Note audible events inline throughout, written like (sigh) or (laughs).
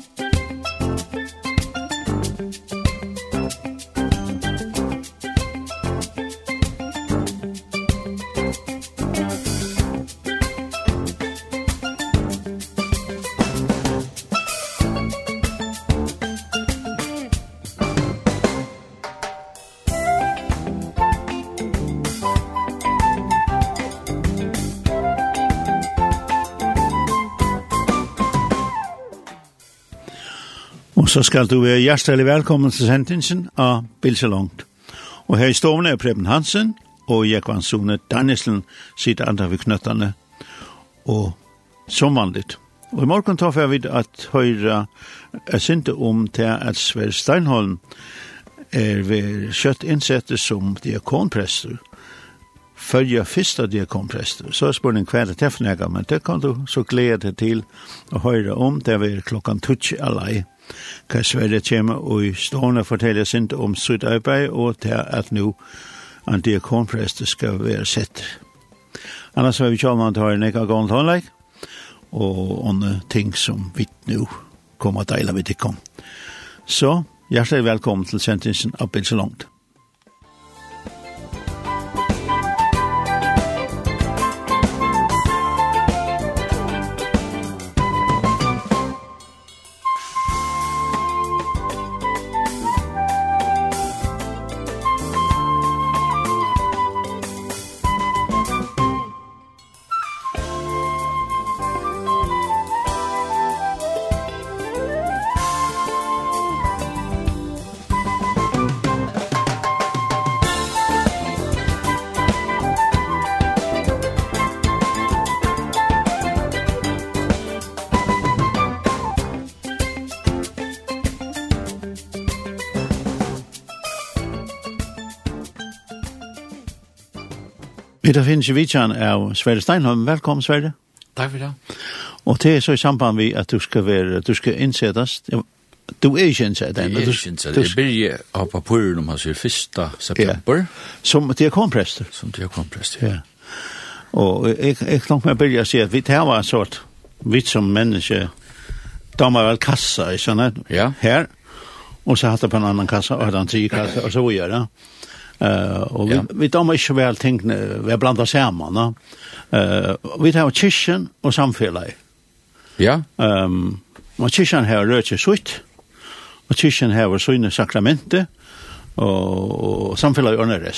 Musik så skal du være hjertelig velkommen til sendingen av Bilse Langt. Og her i stående er Preben Hansen og Jekvann Sone Danielsen sitter andre ved knøttene og som vanligt. Og i morgen tar jeg vidt at høyre er sinte om til at Sverre Steinholm er ved kjøtt innsette som diakonprester. Følger første diakonprester. Så er spørsmålet hva det er men det kan du så glede deg til å høre om det er klokken tutsi alai hva Sverige kommer og i stående forteller sint om sitt arbeid og til at nå en diakonprest skal være sett. Annars har vi kjallmann til å en ekka gående håndleik og andre ting som vi nå kommer til å deile med ikke om. Så hjertelig velkommen til sentensen av Bilsalongt. Peter Finch Vichan er Sverre Steinholm. Velkommen, Sverre. Takk for det. Og det er så i samband med at du skal, være, du skal innsettes. Du er ikke innsett ennå. Jeg er ikke innsett. Jeg blir av papuren om hans 1. september. Ja. Som diakonprester. Som diakonprester, ja. ja. Og jeg, jeg kan ikke begynne å si at vi tar var en sort, vi som menneske, damer vel kassa, ikke sant? Ja. Her, og så hatt det på en annan kassa, og hatt han tre kassa, og så videre. Ja Eh og vi, ja. vi damer ikke vel tingene, vi er blandet sammen. No? Uh, vi tar kyrkjen og samfunnet. Ja. Um, og kyrkjen har rødt seg sutt, og kyrkjen har søgne sakramente, og, og samfunnet er under.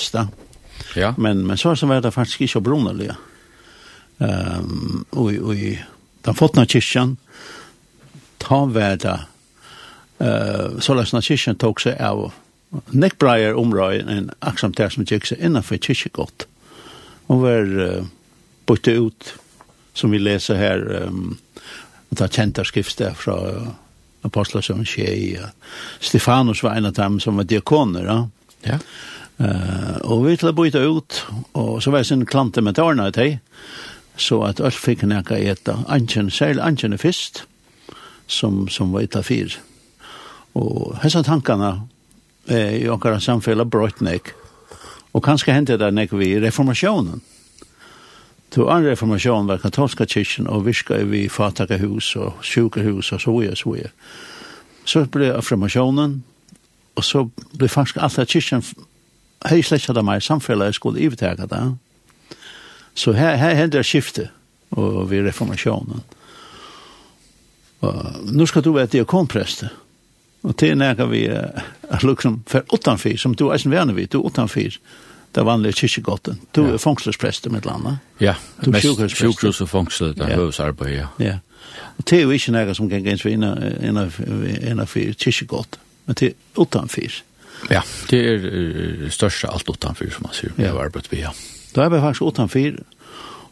Ja. Men, men så, så var det faktisk ikke brunnerlig. Um, og, og den fotna kyrkjen, ta var det, uh, så løsna kyrkjen tok seg av Nick Breyer omrøy en aksamt der som gikk seg innenfor kyrkje godt. Og var uh, bytte ut, som vi leser her, um, og ta kjente skriftet fra uh, apostler som skje uh, Stefanus var en av dem som var diakoner. Ja. ja. Uh, og vi til å bytte ut, og så var jeg sin klante med tårna til, så at alt fikk nekka etta, anken, særlig anken er fyrst, som, som var etta fyr. Og hessa tankene eh, i okkara samfella brøtt nek. Og kanskje hentet det nek vi reformasjonen. To an reformasjonen var katolska kyrkjen og viska vi fataka hus og sjukehus og så og så og så ble reformasjonen og så ble faktisk alt at kyrkjen hei slett at meg samfella skulle ivetega det. Så her, her hentet det skiftet og vi reformasjonen. Og, nu skal du være diakonprester. Ja Og til nægge vi er liksom for utanfyr, som du er som venner vi, du er utanfyr, det er vanlige kyrkjegotten. Du er fångselsprester med landet. Ja, mest sjukhus og fångsel, det er høvesarbeid, ja. Ja, og til er ikke nægge som kan gjense innanfyr kyrkjegott, men til utanfyr. Ja, det er største alt utanfyr, som man sier, det er arbeid vi, ja. Da er faktisk utanfyr,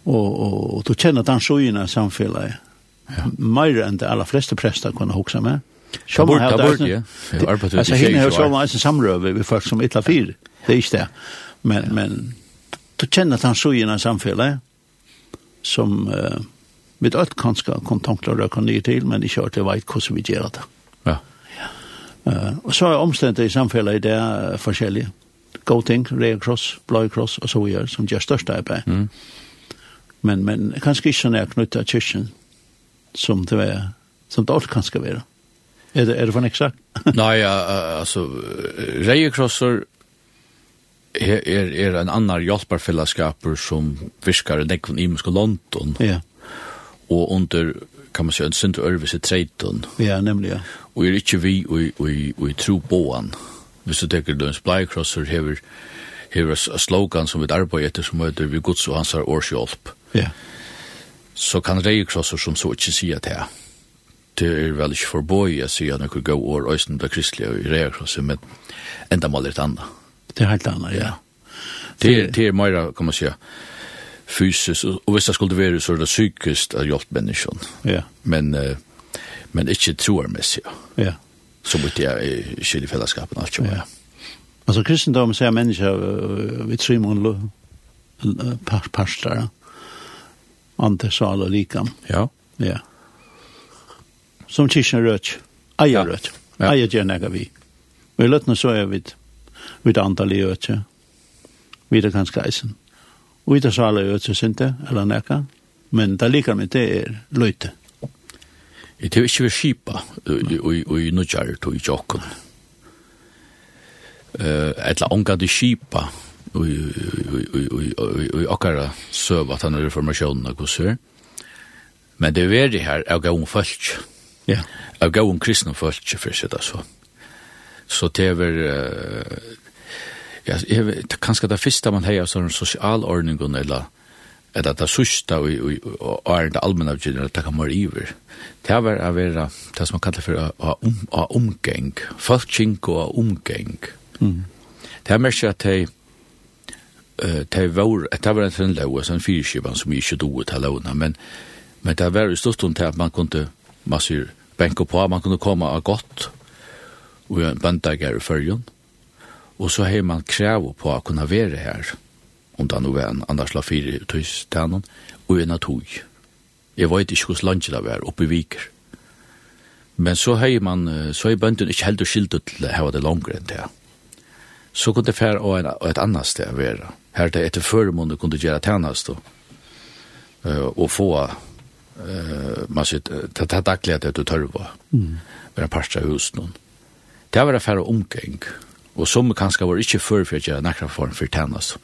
og, og, og du kjenner den sjøyene samfunnet, ja. mer enn det aller fleste prester kunne hoksa med. Sjálva har det. Ja, arbetar det. Alltså hinner så själva en samröve vi folk som illa fyr. Det är inte det. Men men du känner att han så i en samfälle som uh, med allt kanske ska och kan ni till men det kör till vet hur vi gör det. Ja. Ja. Eh och så är omständigheter i samfället där det är forskjellige. Go thing, red cross, Blue cross och så vidare som gör största arbete. Mm. Men men kanske inte så nära knutet till kyrkan som det är som det allt kan ska vara. Är det är det for nästa? (laughs) Nei, ja, alltså reiekrosser är är är en annan hjälparfällaskaper som fiskar i imensk og London. Ja. Och under kan man si, en synd ørvis i treiton. Ja, nämligen. Og er ikkje vi og och och tro boan. Hvis du tänker du en hever hever a slogan som vi arbetar etter som heter vi gods og hans årshjälp. Ja. Så kan reiekrosser som så inte säga det det er vel ikke forboi, jeg sier at noen gode år, øyne blir kristelige og reier fra seg, men enda mal litt anna. Det er helt anna, ja. Det er, det er meira, kan man säga, fysisk, og hvis det skulle være så er det psykisk av hjelp menneskjon, ja. men, uh, men ikke troarmessig, ja. Så måtte jeg skilje fellesskapen, alt jo, ja. Altså, kristendom sier mennesker, vi tror man parster, andre sal og likam. Ja. Ja som kyrkjen rødt, eier ja. rødt, Ja. eier gjerne jeg vi. Vi løttene så er vi vid antall i øtje, Vi er kanskje eisen. Og vi er så alle øtje sinte, eller nekka, men det liker meg, det er løyte. Det er ikke ved skipa, og i nødgjær tog i jokken. Etla onga de skipa, og i akkara søv at han er reformasjonen av gosser. Men det er veri her, og gav hun fölk. Ja. Jeg gav om kristne folk ikke for seg det, så. Så det er vel... Ja, jeg vet, kanskje det første man har sånn sosialordningen, eller eller det sørste og, og, og, og er det allmenne avgjørende at det kan være iver. Det er å være det som man kaller for å ha um, omgeng, folkking og omgeng. Mm. Det er mer at de det var det var en sånn lov en sånn fyrskivan som ikke doet til lovene, men men det var i stort stund til at man kunne massir benke på, man kunne komme av godt, og en bøndager i følgen, og så har man krav på å kunne være her, om det nå var en annars la fire tøystenen, og en av tog. Jeg vet ikke hvordan landet det var, oppe i Viker. Men så har man, så har bønden ikke helt skilt skildet til å ha det langere enn det. Så kunne det fære og, en, og et annet sted å være. Her det etter føremåndet kunne gjøre tjenest, og, og få eh man sitt ta dagliga det du törva. Mm. Bara parsta hus någon. Det var affär omgång och som kanske var inte för för att göra några form för tennis.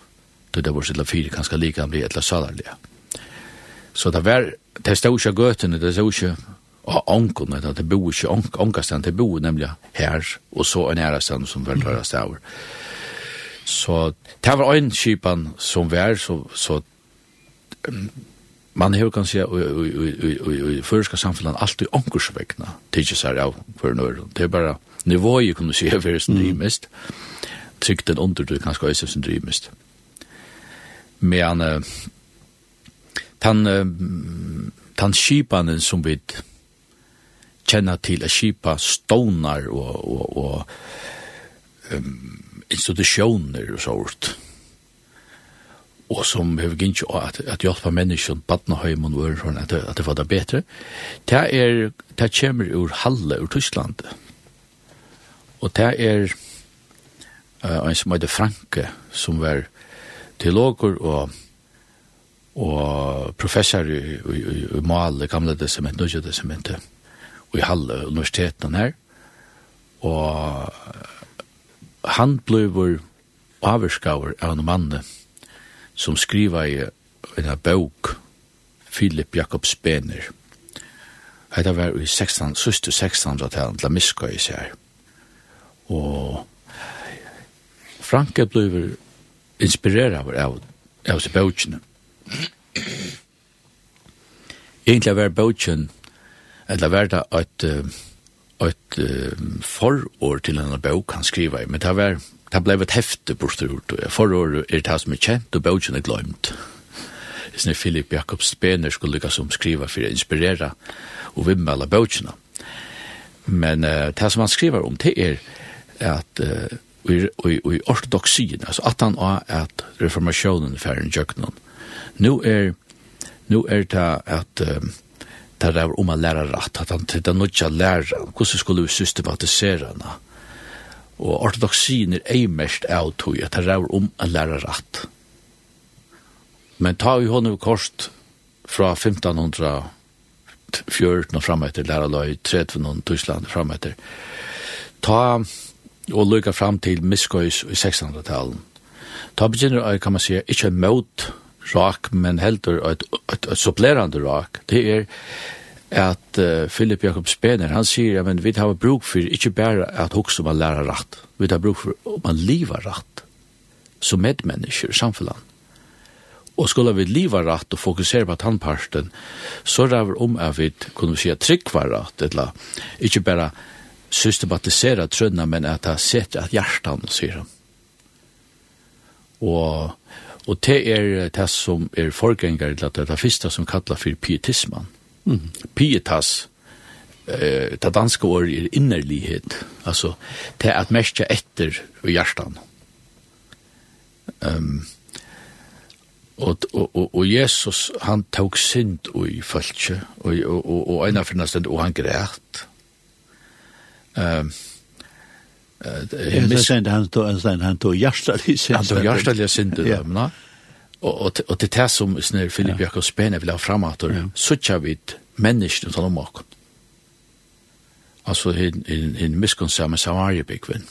Det det var så lite fyra kanske lika bli ett salarliga. Så det var det stod ju göten det så ju och onkeln att det bo ju ank ankastan det bo nämligen här och så en ära sen som väl röra sig. Så det var en skipan som var så så man hevur kanskje i førska samfunnet alltid onkursvekna, tidsi sær av hver nør. Det er ju kunde se för er fyrir syndrimist, den under du kanskje også syndrimist. Men tan tan skipanen som vi känna till att skipa stonar och och och um, institutioner och sånt og som har gynnt at, at hjelpa menneskene, badnahøymen og øren, at, at det var det bedre, det er, det kommer ur Halle, ur Tyskland. Og det er uh, en som heter Franke, som var teologer og og professor i, i, i, i Male, gamle testamentet, nødje testamentet, og i Halle, universiteten her. Og han ble avskaver av en mann som skriva i en bok, Philip Jakob Spener. Hetta var i 16, søster 1600-talen til miska i seg. Og Franke blev inspireret av, av, av seg bøkene. Egentlig var bøkene, eller var det at uh, et uh, forår til en bøk han skriver i, men det var det ble et hefte bortstort. Forår er det som er kjent, og bøkken er glemt. Sånn er Philip Jakobs Spener skulle lykkes som skriva for å inspirere og vimmele bøkene. Men uh, det som han skriver om, det er at uh, i i, i ortodoxien, altså at han er at reformasjonen er ferdig jøkkenen. Nå er, nå er det at uh, der det er om å lære rett, at han til den nødja lære, hvordan skulle vi systematisere henne. Og ortodoxien er ei mest av tog, at det er om å lære rett. Men ta jo hånden kost fra 1514 og fram etter lære løy, 1300 Tyskland fram etter. Ta og lykka fram til Miskøys i 1600-talen. Ta begynner, kan man si, ikke mot rak, men heldur et, et, et supplerande rak, det er at uh, Philip Jakob Spener, han sier, ja, men vi har bruk for ikke bare at hokse man lærer rett, vi har bruk for om man lever rett, som medmennesker i samfunnet. Og skulle vi liva rett og fokusere på tannparten, så ræver om at vi kunne si at trygg var rett, eller ikke bare systematisere trønna, men at det setter at hjertan, sier han. Og Og det er det som er forgjengar til at det er det første som kallar for pietisman. Mm. Pietas, eh, det danske ordet er innerlighet, altså det er at merke etter i hjertan. Um, og, og, og, og Jesus, han tok synd i følge, og, og, og, og en av og han græt. Um, Eh, minns inte han tog en sån han tog hjärtaliga synd. Han tog hjärtaliga synder då, men och och det tas som snär Filip Jakob Spene vill ha framåt och så tjänar vi människan som om och. Alltså in en en miskonsamma Samariabikvin.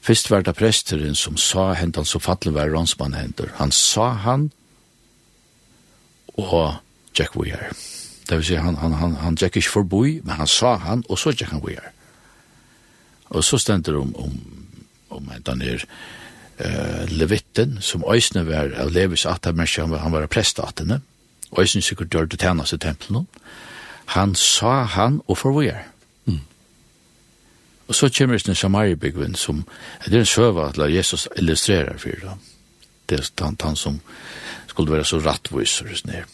Fyrst var det presteren som sa hentan så fattelig var rånsmann hentan. Han sa han og Jack Weir. Det vil si han, han, han, han Jack ikke forboi, men han sa han og så Jack Weir. Og så stender om, om, om den her uh, Levitten, som øysene var av Levis atamerskje, han var, han var prestatene, øysene sikkert gjør det tjeneste tempelen, han sa han og forvojer. Mm. Og så kommer det en Samaribygven som, det er en søve at Jesus illustrerer for det. Det er han, han som skulle være så rattvis og sånn her.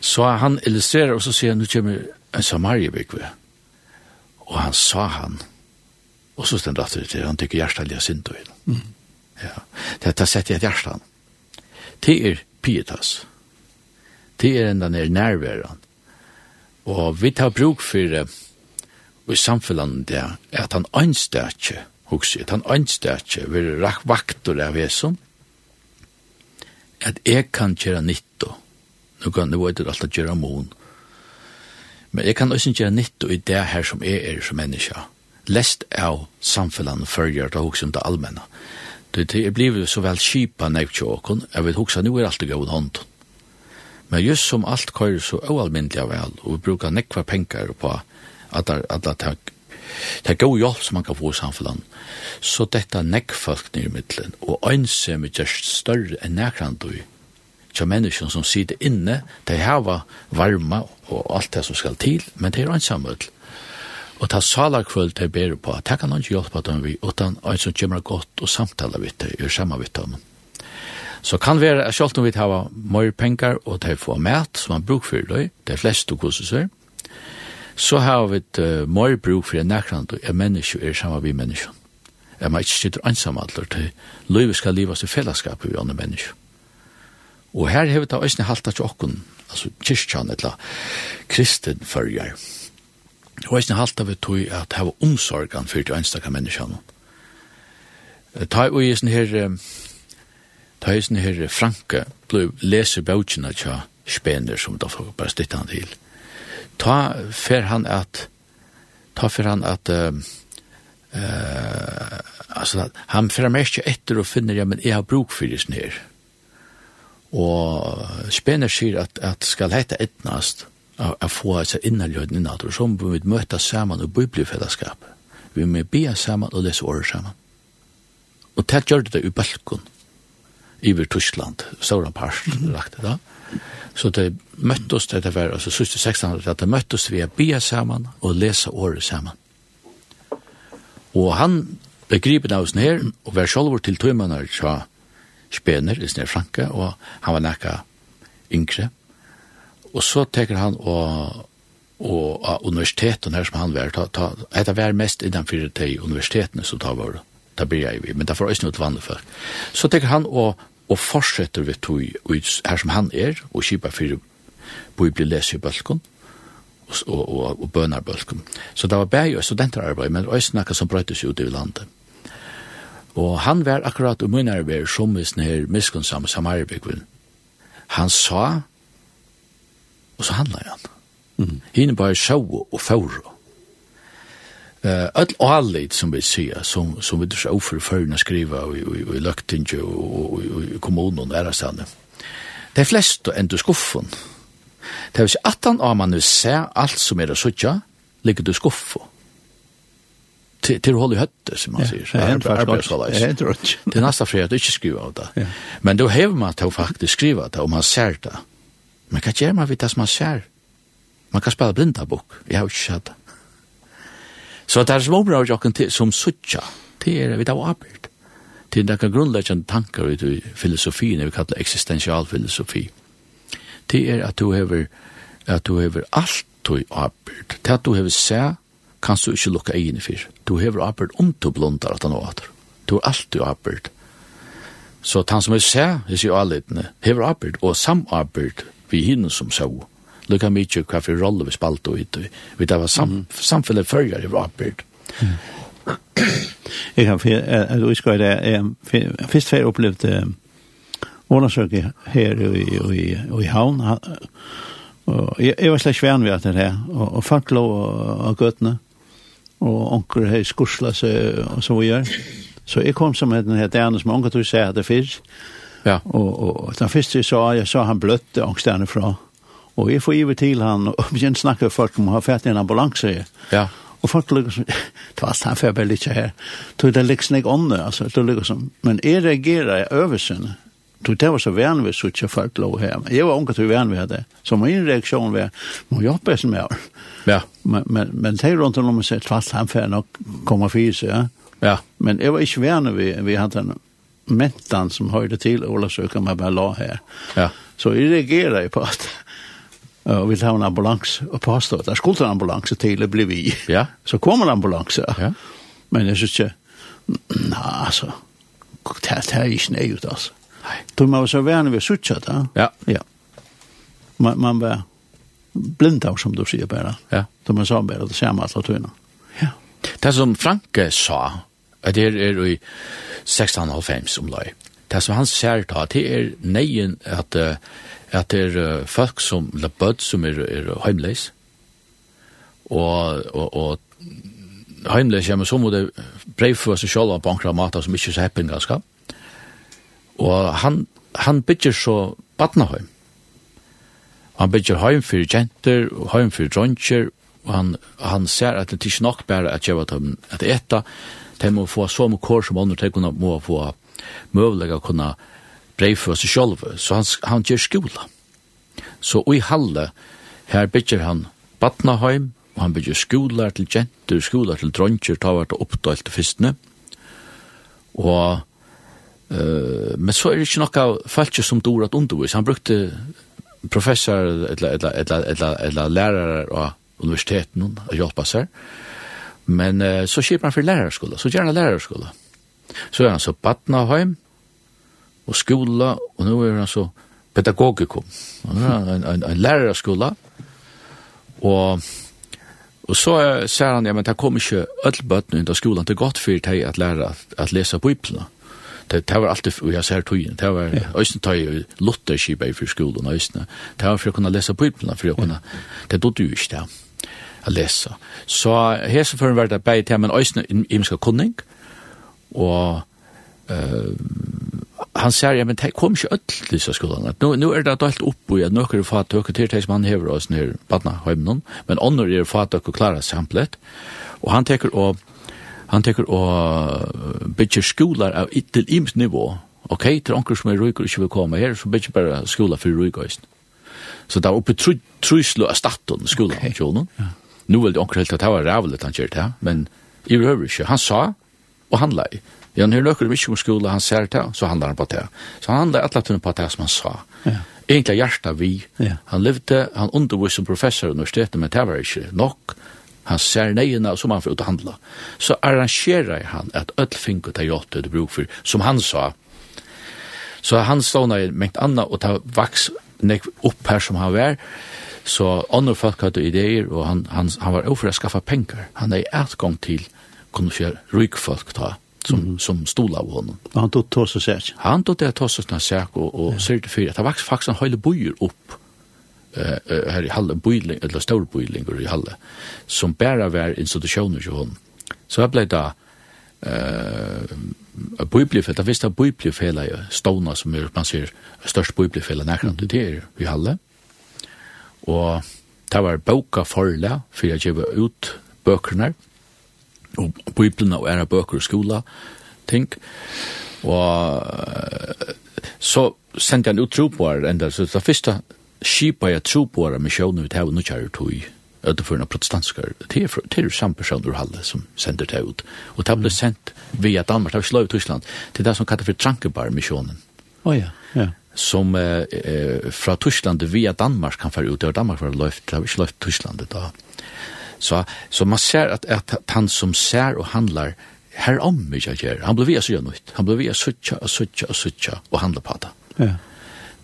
Så han illustrerer, og så sier han, nu kommer en Samaribygve. Og han sa han, Og så stendt at det han tykker hjertet er synd og inn. Ja. Det har sett i et hjertet. Det er pietas. Det er enda nær nærværen. Og vi tar bruk for det i samfunnet det er at han anstår ikke hos at han ønstøtje vil vakter av hesen, at jeg kan gjøre nytto. Nå kan det være alt å gjøre mån. Men jeg kan også gjøre nytt i det her som jeg er som menneske. Ja lest av samfellan följer det hos det allmänna. Det er blivet så väl kipa nevtjåkon, jag vet också nu är allt det god hånd. Men just som allt kör så oallmyndliga väl, och vi brukar nekva penger på att alla tack Det er god hjelp som man kan få i samfunnet. Så dette nekkfolk nere i middelen, og øynsem er just større enn nekrand du. til menneskene som sitter inne, de har varma og alt det som skal til, men det er øynsam Og ta salar kvöld til ber på, ta kan han ikke hjelpe dem vi, utan en som kommer godt og samtale vidt det, gjør samme vidt dem. Så kan være at selv om vi har mer penger og de får mat som man bruker for det, de fleste kurser, så har vi et uh, mer bruk for en nærkant og mennesker er samme vi menneske. Jeg må ikke sitte ansam alder til livet skal livas i fellesskap vi andre menneske. Og her har vi da øyne halte til okken, altså kyrkjan eller kristen følger. Og eisen halta vi tog at hava omsorgan fyrir til einstakka menneskjana. Ta i eisen her, ta eisen her Franke, blei leser bautjina tja spener som da får bare stytta han til. Ta fer han at, ta fer han at, uh, uh, altså, han fer han ikke etter og finner, ja, men jeg har bruk fyrir eisen her. Og spener sier at, at skal heita etnast, å få seg innanløyden i så må vi vil møte sammen og biblifellesskap. Vi må be sammen og lese året sammen. Og det gjør det i Balkon, i Tyskland, Sauron Pars, mm. lagt det da. Så det møtte oss, det var altså siste 1600, det møttes vi å be sammen og lese året sammen. Og han begripen av oss her, og var sjolvor til tøymanar tja spener, i snir Franke, og han var nekka yngre. Og så teker han og og av universiteten her som han var, ta, ta, etter vær mest innanfor de universitetene som tar vår, da blir jeg vi, men derfor får det ikke noe vanlig for. Så tenker han å, å fortsette ved tog her som han er, og kjipa for bli lese i bølgen, og, og, og, og bønar bølgen. Så det var bare jo studenterarbeid, men også noe som brøttes ut i landet. Og han var akkurat om munnarbeid som i sånne her miskunnsamme samarbeid. Han sa og så handlar han. Mm. Hine bare sjå og fårå. Uh, öll og allit, som vi sier, som, som vi drar så for skriva og, og, og, i løgtinge og, og, og, og kommunen og ærestane. De fleste enda skuffen. Det er si at han av man vil se alt som er å sutja, ligger du skuffen. Til, til å holde i høtte, som man sier. Ja, det er helt rødt. Det er nesten fri at du ikke skriver av det. Men då hever man til å faktisk skriva det, og man ser det. Men hva gjør man vidt det som man ser? Man kan spela blinda bok, jeg har ikke sett det. Så det er som områder av jokken som suttja, det er vidt av arbeid. Det er grunnleggjende tankar ut i filosofien, vi kallar eksistensialfilosofi. Det er at du hever, at du hever alt du arbeid. Det at du hever se, kan du ikke lukka egin i fyr. Du hever arbeid om du blundar at han åter. Du er alt du arbeid. Så han som er se, jeg sier avledende, hever arbeid og samarbeid, vi hinner som så. Lukka mykje hva for rolle vi spalt og ut. Vi tar var sam, mm. samfunnet følger i Vapert. Jeg kan for, at du skal det, først har jeg opplevd undersøke her i, i, i, havn, og jeg, var slett svern ved at det er. og, og folk lå av gøttene, og onker her skursla seg og så vi gjør. Så jeg kom som den her derne som onker tog seg at det finnes, Ja. Og, og og den første jeg sa, jeg sa han bløtte angstene fra. Og jeg får iver til han, og begynner å snakke med folk om å ha fært en ambulanse. Ja. Og folk lukker som, (laughs) det var han før jeg ikke her. Tog det liksom ikke ånde, altså, det lukker som. Men jeg reagerer i øvelsen. Tog det var så vän vid suttje folk lå her. Jeg var unga til vän vi hadde. Så min reaktion var, må jeg jobbe som jeg Ja. Men, men, men det er rundt om å si, det var han før nok kommer fyrt, ja. Ja. Men jeg var ikke vän vi, vi hadde en mentan som hörde till Ola så kan man bara la här. Ja. Så jag reagerar ju på att och (laughs) vill ha en ambulans och påstå att det skulle en ambulans till det blev vi. Ja. Så kommer en ambulans. Ja. Men (clears throat) det är så inte, nej alltså, det här är inte ut, alltså. Nej. Då man var så vän vid suttjat. Ja. Ja. Man, man var blind av som du säger bara. Ja. Då man sa bara det samma alla tunna. Ja. Det som Franke sa at det er i 1690 om løy. Det som han ser da, det er neien at, at det er folk som, eller bød som er, er heimleis, og, og, og heimleis ja, men så må det brev for seg selv av bankra mater som ikke er så heppen ganske. Og han, han bygger så badnaheim. Han bygger heim for jenter, heim for dronjer, og han, han ser at det er ikke nok bare at jeg var at etta, de må få så mye kår som andre, de kunne må få møvelige å kunne breife seg selv, så han, han gjør skola. Så i Halle, her bygger han Batnaheim, og han bygger skoler til jenter, skoler til dronjer, ta hvert og oppdalt til fyrstene. Og, uh, men så er det ikke noe falske som dår at undervis. Han brukte professor eller, eller, eller, eller, eller lærere av universiteten å hjelpe seg, Men uh, så kjøper han for lærerskola, så gjør han lærerskola. Så er han så badnaheim, og skola, og nå er han så pedagogikum. Han er en, en, en lærerskola, og, og så ser han, ja, men det kommer ikke alle inn under skolan til godt for deg at lære at, at lese biblene. Det, det var alltid, og jeg ser tøyen, det var ja. øyne tøy, lotterskipa i for skolen, øyne. Det var for å kunne lese biblene, for å kunne, det dodde jo ikke det å lese. Så her så får var det bare til, men også imenska kunning, og uh, han sier, ja, men det kom ikke ødel disse skolene. Nå, nå er det dølt oppå i at noen er fatt dere til det som han hever oss nere badna høymnen, men andre er fatt dere klarer samplet. Og han teker å han teker å bygge skoler av til ims nivå. Ok, til anker som er ryker ikke vil komme her, så bygge bare skoler for ryker. Så det var oppe truslo av staten skolen, okay nu vil det onker helt at det var rævlet han gjør men i røver ikke. Han sa, og han lei. Ja, han hører nøkker mye om skolen, han ser det, så handlar han på det. Så han handlar alle tunne på det som han sa. Ja. Egentlig hjertet vi. Ja. Han levde, han undervist som professor i universitetet, men det var ikke nok. Han ser neina, som han får ut å handla. Så arrangerer han at ødelfinket til jåttet det bruk for, som han sa. Så han stående i mengt anna, og ta vaks opp her som han var, Så andre folk hadde ideer, og han, han, han var overfor å skaffe penger. Han er etgang til kunne kjøre rykfolk ta, som, mm. som stod av honom. Og han tog tås og sæk? Han tog det tås og sæk, og, og ja. sørte det at Det var faktisk en høyde bojer opp uh, her i Halle, bojling, eller stor bojlinger i Halle, som bare var institusjoner til honom. Så jeg ble da eh da visste jeg bøyblifel er stående som er, man ser størst bibliofela nærkant til det i Halle og det var boka forla for jeg gjeva ut bøkerne og bøyblene og æra bøker i skola ting og så sendte han ut troboar enda så det første skipa jeg troboar av misjonen vi tæv nukjær tog öde för några protestantiska till till samma personer Halle som sänder det ut och det blev sent via Danmark av Slöv Tyskland till det som kallas för Trankebar missionen. Oh ja, ja som eh, eh, fra Tyskland via Danmark kan fære ut, og Danmark var løft, det har ikke løft Tyskland da. Så, så man ser at, at han som ser og handlar, her om mye gjør, han ble via så nytt, han ble via suttja og suttja og suttja og handla på det. Ja.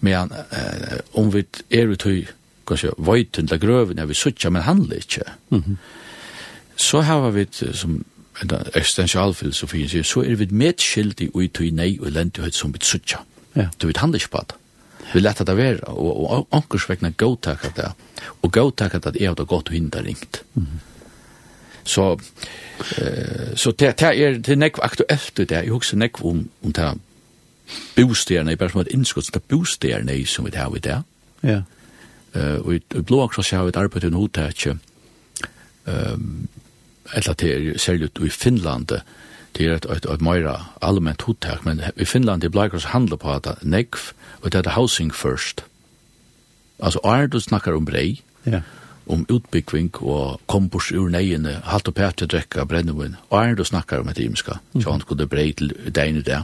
Men eh, om vi er ut i, kanskje, vøyten til grøven, er vi suttja, men handler ikke. Mm -hmm. Så har vi, som en eksistensialfilosofi, så er vi medskyldig ut i nei og lentighet som vi suttja. Mm Ja. Du vet handla ikke på det. Vi lette det være, og, og ankersvekkene gåtakket det, og gåtakket det jeg det gått og hinda ringt. Mm. Så, eh, så det, det er det nekv aktuelt det, jeg husker nekv om, om det bostederne, bare som et innskott, det bostederne som vi har i det. Ja. Eh, og i, i blå akkurat har vi ett arbete i en hodet, ikke, um, eller til, særlig i Finlandet, det er et, et, et mer allment hotell, men i Finland det blir bleikers handla på at nekv, og det er housing first. Altså, er du snakkar om brei, ja. om utbyggving og kompors ur neiene, halt og pæte drekka brennevun, er du snakkar om et imska, så han skulle brei til degne det,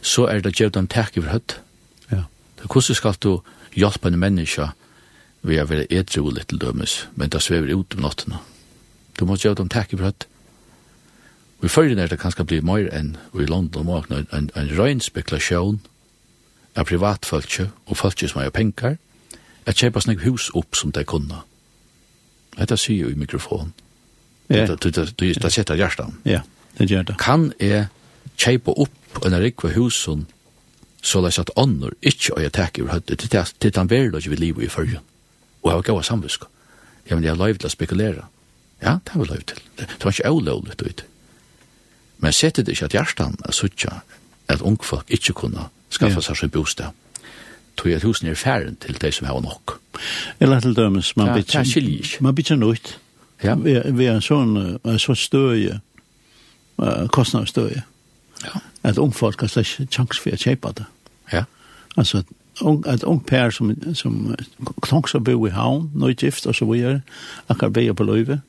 så er det gjevd en takk i høtt. Ja. Hvordan skal du hjelpe en menneske ved å være etrolig til dømes, men det svever ut om nottene? Du må gjøre dem takk i høtt. Og i følgen er det kanskje bli mer enn i London og en, en, en røyn spekulasjon av privatfølge og følge som har penger, at kjøpe snakk hus opp som de kunne. Dette sier jo i mikrofonen. Ja. Det, det, det, det, setter hjertet. Ja, det gjør det. Kan jeg kjøpe opp en rikve husen så det er at ånder ikke å gjøre takk i høyde til til han vil ikke vil livet i følgen. Og jeg har gav samvisk. Ja, men jeg har lov til å spekulere. Ja, det har vi lov til. Det var ikke avlovlig ut. Men sette det ikke at hjertan er suttja at ungfolk ikke kunne skaffa seg sin bostad. Tog at husen er færen til de som har nok. Eller til dømes, man bytter ja, man bytter nøyt. Ja. Vi, vi er en sånn, en sånn støye, uh, kostnadsstøye. Ja. At ungfolk har slags chans for å kjøpe det. Ja. Altså, ung, at ung pær som, som klonks og bo i havn, nøyt gift og så videre, akkurat be på løyve.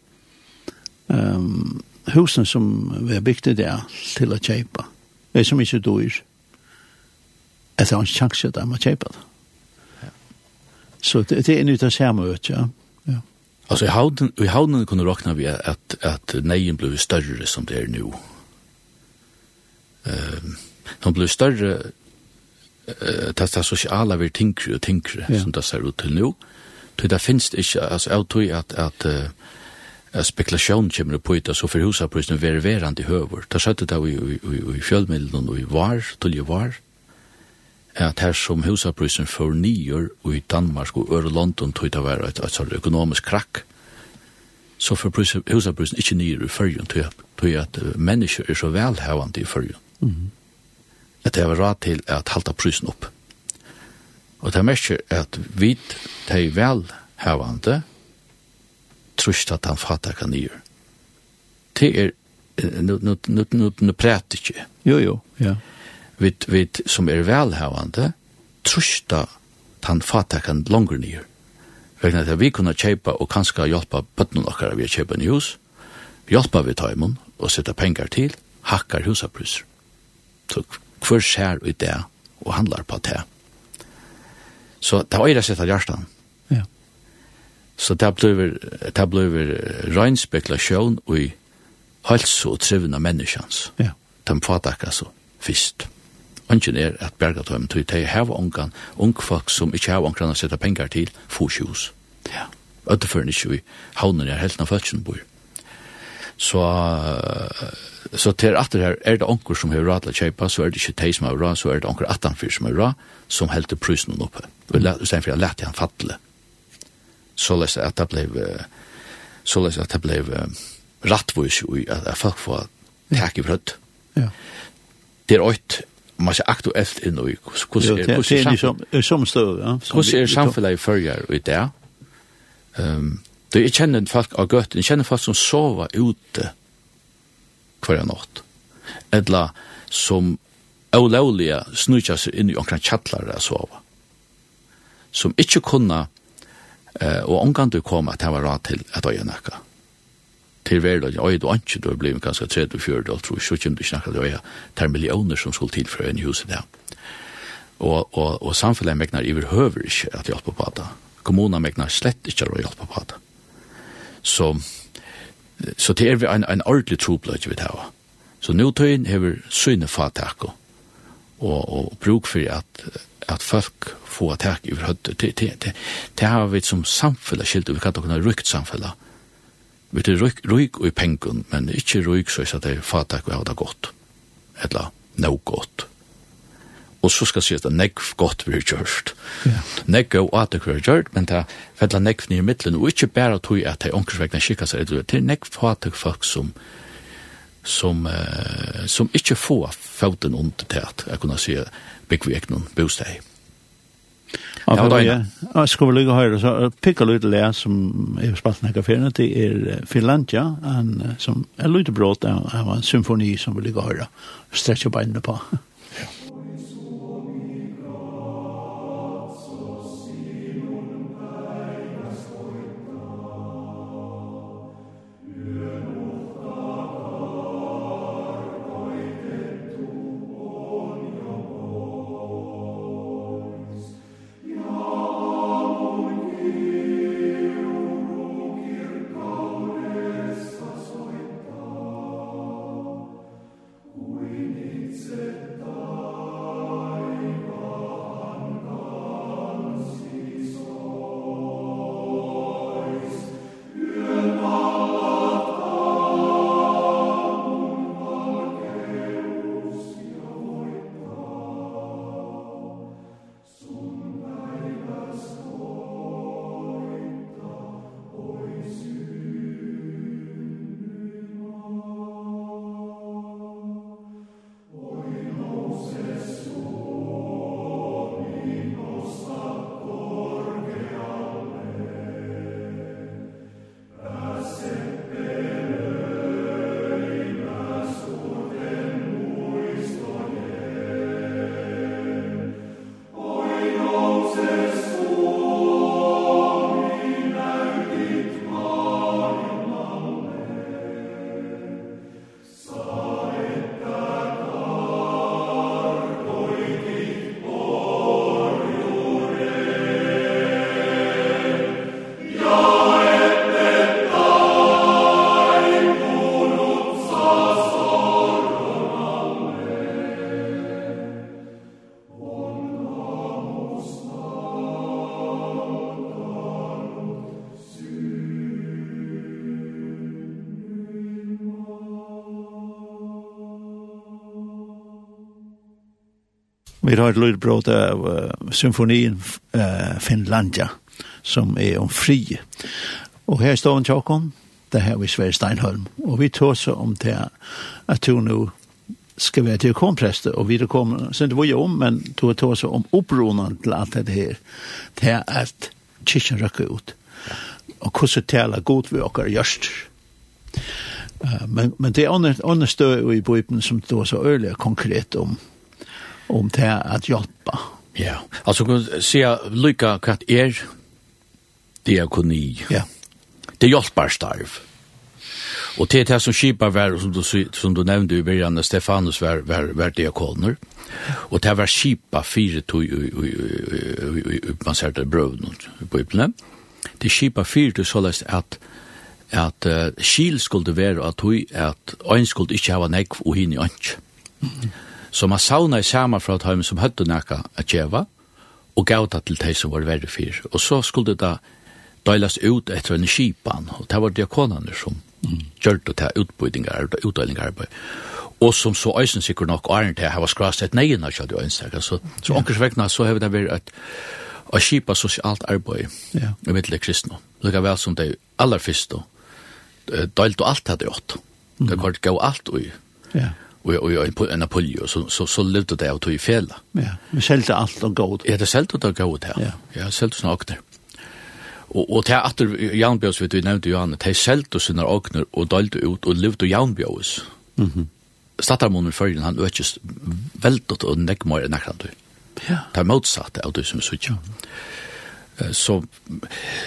Um, husen som vi har byggt det där till att köpa. Det är som inte dyr. Att det har en chans att man köpa det. Så det, det är nytt att säga mig ja. ja. Alltså i havnen, i havnen kunde räkna vi att, att nejen blev större som det är nu. Um, de blev större uh, det, det sociala vi tinkre och tinkre ja. som det ser ut till nu. Det finns inte, alltså jag tror att, att uh, at spekulation kommer på det, så för husaprisen er ververende i høver. Det skjøtte det i, i, i, i fjellmiddelen og i var, till i var, att här som husaprisen för nior och i Danmark och Øre London tog det være ett, ett, et ekonomiskt krack. så for husaprisen inte nyer i førjen, tog at att människor är så velhavende i førjen. Mm -hmm. At det var rad til at halta prisen opp. Og det er mest at vi, de velhavende, trust at han fattar kan nyr. Det er, nu, nu, nu, nu, nu præter ikke. Jo, jo, ja. Vi, vi som er velhavande, trusta han fattar kan langer nyr. Vegna at vi kunne kjøpa og kanskje hjelpa bøttene okkar vi kjøpa nye hus, hjelpa vi taimun og sette pengar til, hakkar husapryser. Så hver skjer ut det og handlar på det. Så det var jo det sett av hjertan. Så det blir, det blir rein spekulasjon i helse og trivende menneskjans. Ja. De fatakka så fyrst. Ønsken er at berga dem til tøy heva ungan, ung folk som ikkje heva ungan å sette pengar til, få sjus. Ja. Øtterføren ikkje vi havner er helten av fødselen bor. Så, så til at det her, er det onker som har råd til å kjøpe, så er det ikke teg som har råd, så er det onker 18-4 som har råd, som helter prusen oppe. Og i stedet for jeg lette han fattelig så läs att det blev så läs att det blev rättvis i att folk får tack i bröd. Ja. Det är ett man ser aktuellt i nu hur ser hur ser som som står ja. Hur ser samhället i förgår i det? Ehm det är känner folk av gött, jag känner folk som sover ute kvar natt. Eller som olovliga snutja seg inn i omkring kjattlar og sova. Som ikkje kunna Eh, og omgång du kom att han var rad til at Till värld och verden, då du anki, du blei ganske 30-40, og tror ikke du snacka då øye, tar miljoner som skulle til for en hus där. Och Og, og, og mäknar över iverhøver ikke at hjelpa på det. Kommunen mäknar slett inte att hjelpa på det. Så, så det är en, en ordentlig troblad vi det Så nu tøyen hever syne fatakko og, og bruk for at, at folk få attack över hötter. Det, det, det, det har vi som samfälla skilt, vi kan kunna rykt samfälla. Vi det ryk, ryk och i pengen, men inte ryk så att det är vi har det gott. Eller no gott. Og så skal sies at nekv godt blir gjørt. Yeah. Nekv og at det blir gjørt, men det fella nekv nye middelen, og ikke bare tog at det er ånkersvegna kikka seg, det er nekv fatak folk som, som, eh, som ikkje får foten under til at jeg kunne si bygg vi ikke noen bosteg. Ja, for det er, jeg skulle lykke høyre, så pikker lykke det som er spalten denne kaféen, det er Finlandia, en, som er lykke brått av en symfoni som vi lykke høyre, strekker beinene på. (laughs) Vi har et lydbrot av uh, symfonin uh, Finlandia som är om fri. Och här står en tjokken, det här vi Sverre Steinholm. Och vi tar så om det at att nå nu ska vara till kompräster och vi kommer, så det var ju om, men du tar så om uppronan til alt det här. Det här är att kyrkan ut. Och hvordan taler god vi åker gjørst. Uh, men, men det er andre støy i bøypen som då så öliga konkret om om det att hjälpa. Ja, alltså kan se lycka kat er diakoni. Ja. Det hjälpar starv. Och det här som skipar var som du som du nämnde i början Stefanus var var var diakoner. Och det var skipa fyra tog man säger det bröd i Bibeln. Det skipa fyra tog så läst att at uh, skil skulle være at hun at ein skulle ikke hava nekv og hinn i ansk. Mm. Så man sauna i saman fra heim som høttu nekka a djeva, og gav det til de som var verre fyr. Og så skulle det døylas ut etter en kipan, og det var diakonane som mm. gjør det til utbydingar, utdøylingar. Og som så øysen sikkert nok æren til, her var skrast et neina kjall i øynstak, så, så ja. onkers så hever det vært et og kipa sosialt arbeid ja. i middel kristne. lukka vel som det aller fyrst, døylt og alt hadde gjort. Det var gav alt ui. Ja och och på en polio så så så levde det ut i fel. Ja, vi selte alt og gott. Ja, det selte det gott här. Ja, ja selte snart det. Og, og til atter Jan Jarnbjøs, vet du, nevnte Johanne, til selte sine åkner og dølte ut og levde Jarnbjøs. Mm -hmm. Stattarmonen i følgen, han økes veldig og nekmar enn akkurat du. Ja. Det er motsatt av du som er sier. Så,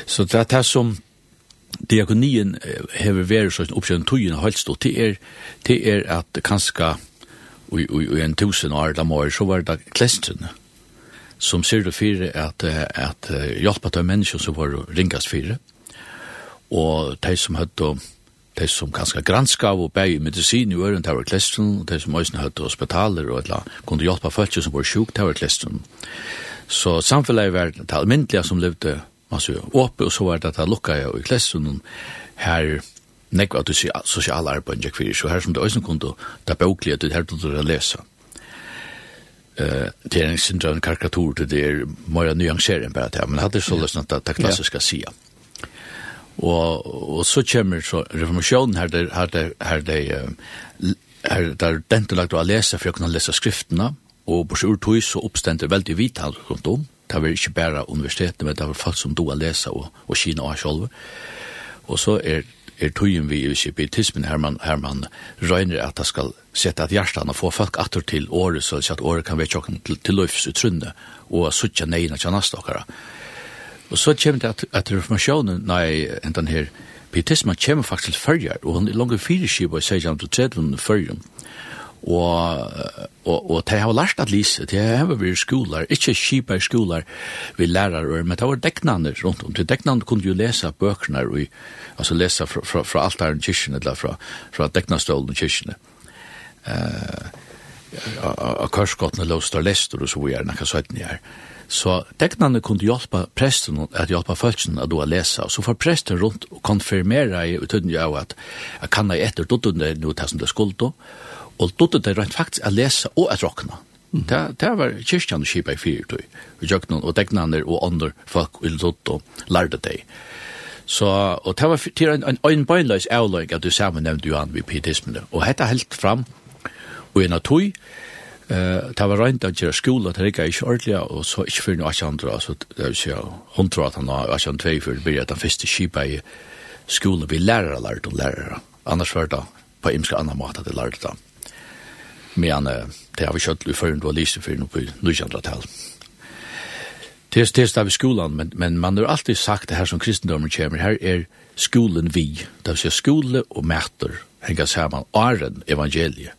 så det er det som, diakonien hever vært sånn oppskjønn tøyen og holdt stått, det er, det er at kanskje i en tusen år eller mer, så var det klestren som ser det fire at, at hjelpa til mennesker som var ringast fire, og de som hadde de som kanskje granska av og bæg i medisin i øren, det var klestren, de som også hadde hospitaler og eller kunne hjelpa folk som var sjuk, det var klestren. Så samfunnet var det almindelige som levde man så oppe, og så var det at jeg lukket jeg i klessunnen her nekva at du sier sosial arbeid jeg kvirir, så her som det òsne kundu, det er bøklig at det her du å lese. Uh, det er en syndra en karikatur til det er mora nyansering bare til, men hadde så løsnet at det klassiska sia. Og, og så kommer så reformasjonen her, der, her, der, her, der, her, der, her, der, her, der, her, der, her, der, her, der, her, der, her, her, Og på sjur tog så oppstender veldig vital rundt om. Det var ikke bare universitetet, men det var folk som do å lese og, og kina og selv. Og så er, er tøyen vi i sepietismen her man, her man røyner at det skal sette at hjertene og få folk atter til året, så at året kan være tjokken til, til løyfs utrunne og suttja neina til nastokkara. Og så kommer det at, at reformasjonen, nei, enn den her, pietismen kommer faktisk til fyrjar, og han er langt fyrskipa i 1630 fyrjar, og og og te har lært at lese te har vi skolar ikkje skipa i skolar vi lærar men det var deknande rundt om til deknande kunne jo lesa bøkene og altså lesa fra fra, fra altaren kyrkjen eller fra fra deknastolen kyrkjen eh av kurskottene låst og lester og så vi er nekka søytene her. Så teknene kunne hjelpe presten at hjelpe følelsen at du har lesa, og så får presten rundt og konfirmere i utøyden av at jeg kan ha etter dottene nå til som det skulle, og dotter det rent faktisk å lese og å råkne. Det, det var kyrkjan og kjipa i fire tøy, og jøknen og degnaner og andre folk og lott og lærde deg. Så, og det var til en, en en øynbøynløs avløg at du sammen nevnte Johan ved pietismene, og hette helt fram, og en av tøy, Uh, det var rent at gjøre skola, det rikket ikke ordentlig, og så ikke fyrir noe andre, altså det vil si hun tror at han har ikke andre tvei fyrir, blir at han første kipa i skola vi lærere lærte om lærere, annars var det på imska annan måte at det lærte det men det har vi kjøtt i føren du har lyst for noe på 1900-tall. Det er stedet av skolan, men, men man har alltid sagt det her som kristendommen kommer, her er skolen vi, det vil si skole og mæter, henga saman åren evangeliet.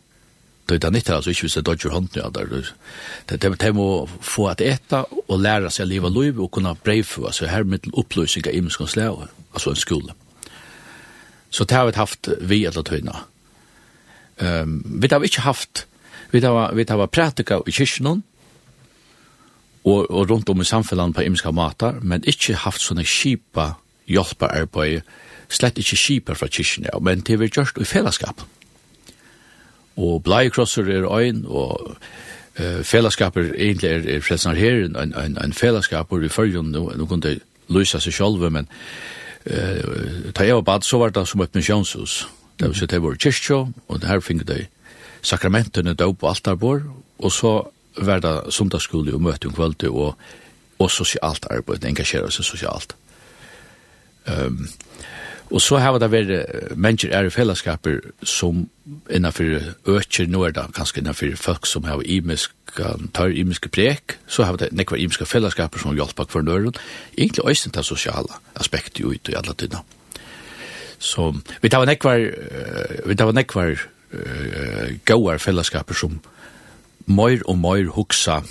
Det er nytt altså ikke hvis det dodger hånden av det. Det er de må få at eta og lære seg å leve liv og kunne brevfå, altså her med oppløsning av imenskonslæve, altså en skole. Så det har vi haft vi eller tøyna. Um, vi har ikke haft, vi har, vi har pratika i kyrkjennom, og, og rundt om i samfunnet på imiska matar men ikke haft sånne kipa hjelpearbeid, slett ikke kipa fra kyrkjennom, ja, men det vi gjørst i fellesskap. Og bleiekrosser er øyn, og eh fellesskaper egentlig er, er frelsnar her en en en fellesskapur i fyrjun nu nu kunde løsa seg sjálva men eh ta jeg bad så var det som et misjonshus Det var så det var kyrkjå, og her finner de sakramentene da på altarbor, og så var det sundagsskole og møte om kvalitet og, og sosialt arbeid, engasjere seg sosialt. Um, og så har det vært mennesker er i fellesskaper som innenfor øker, nå er det kanskje innenfor folk som har imisk, tar imiske prek, så har det nekva imiske fellesskaper som hjelper hver nøren, egentlig også det sosiale aspektet ut i alle tider. Mm Så vi tar nekvar, vi tar nekvar uh, gauar fellesskaper som mer og mer huksa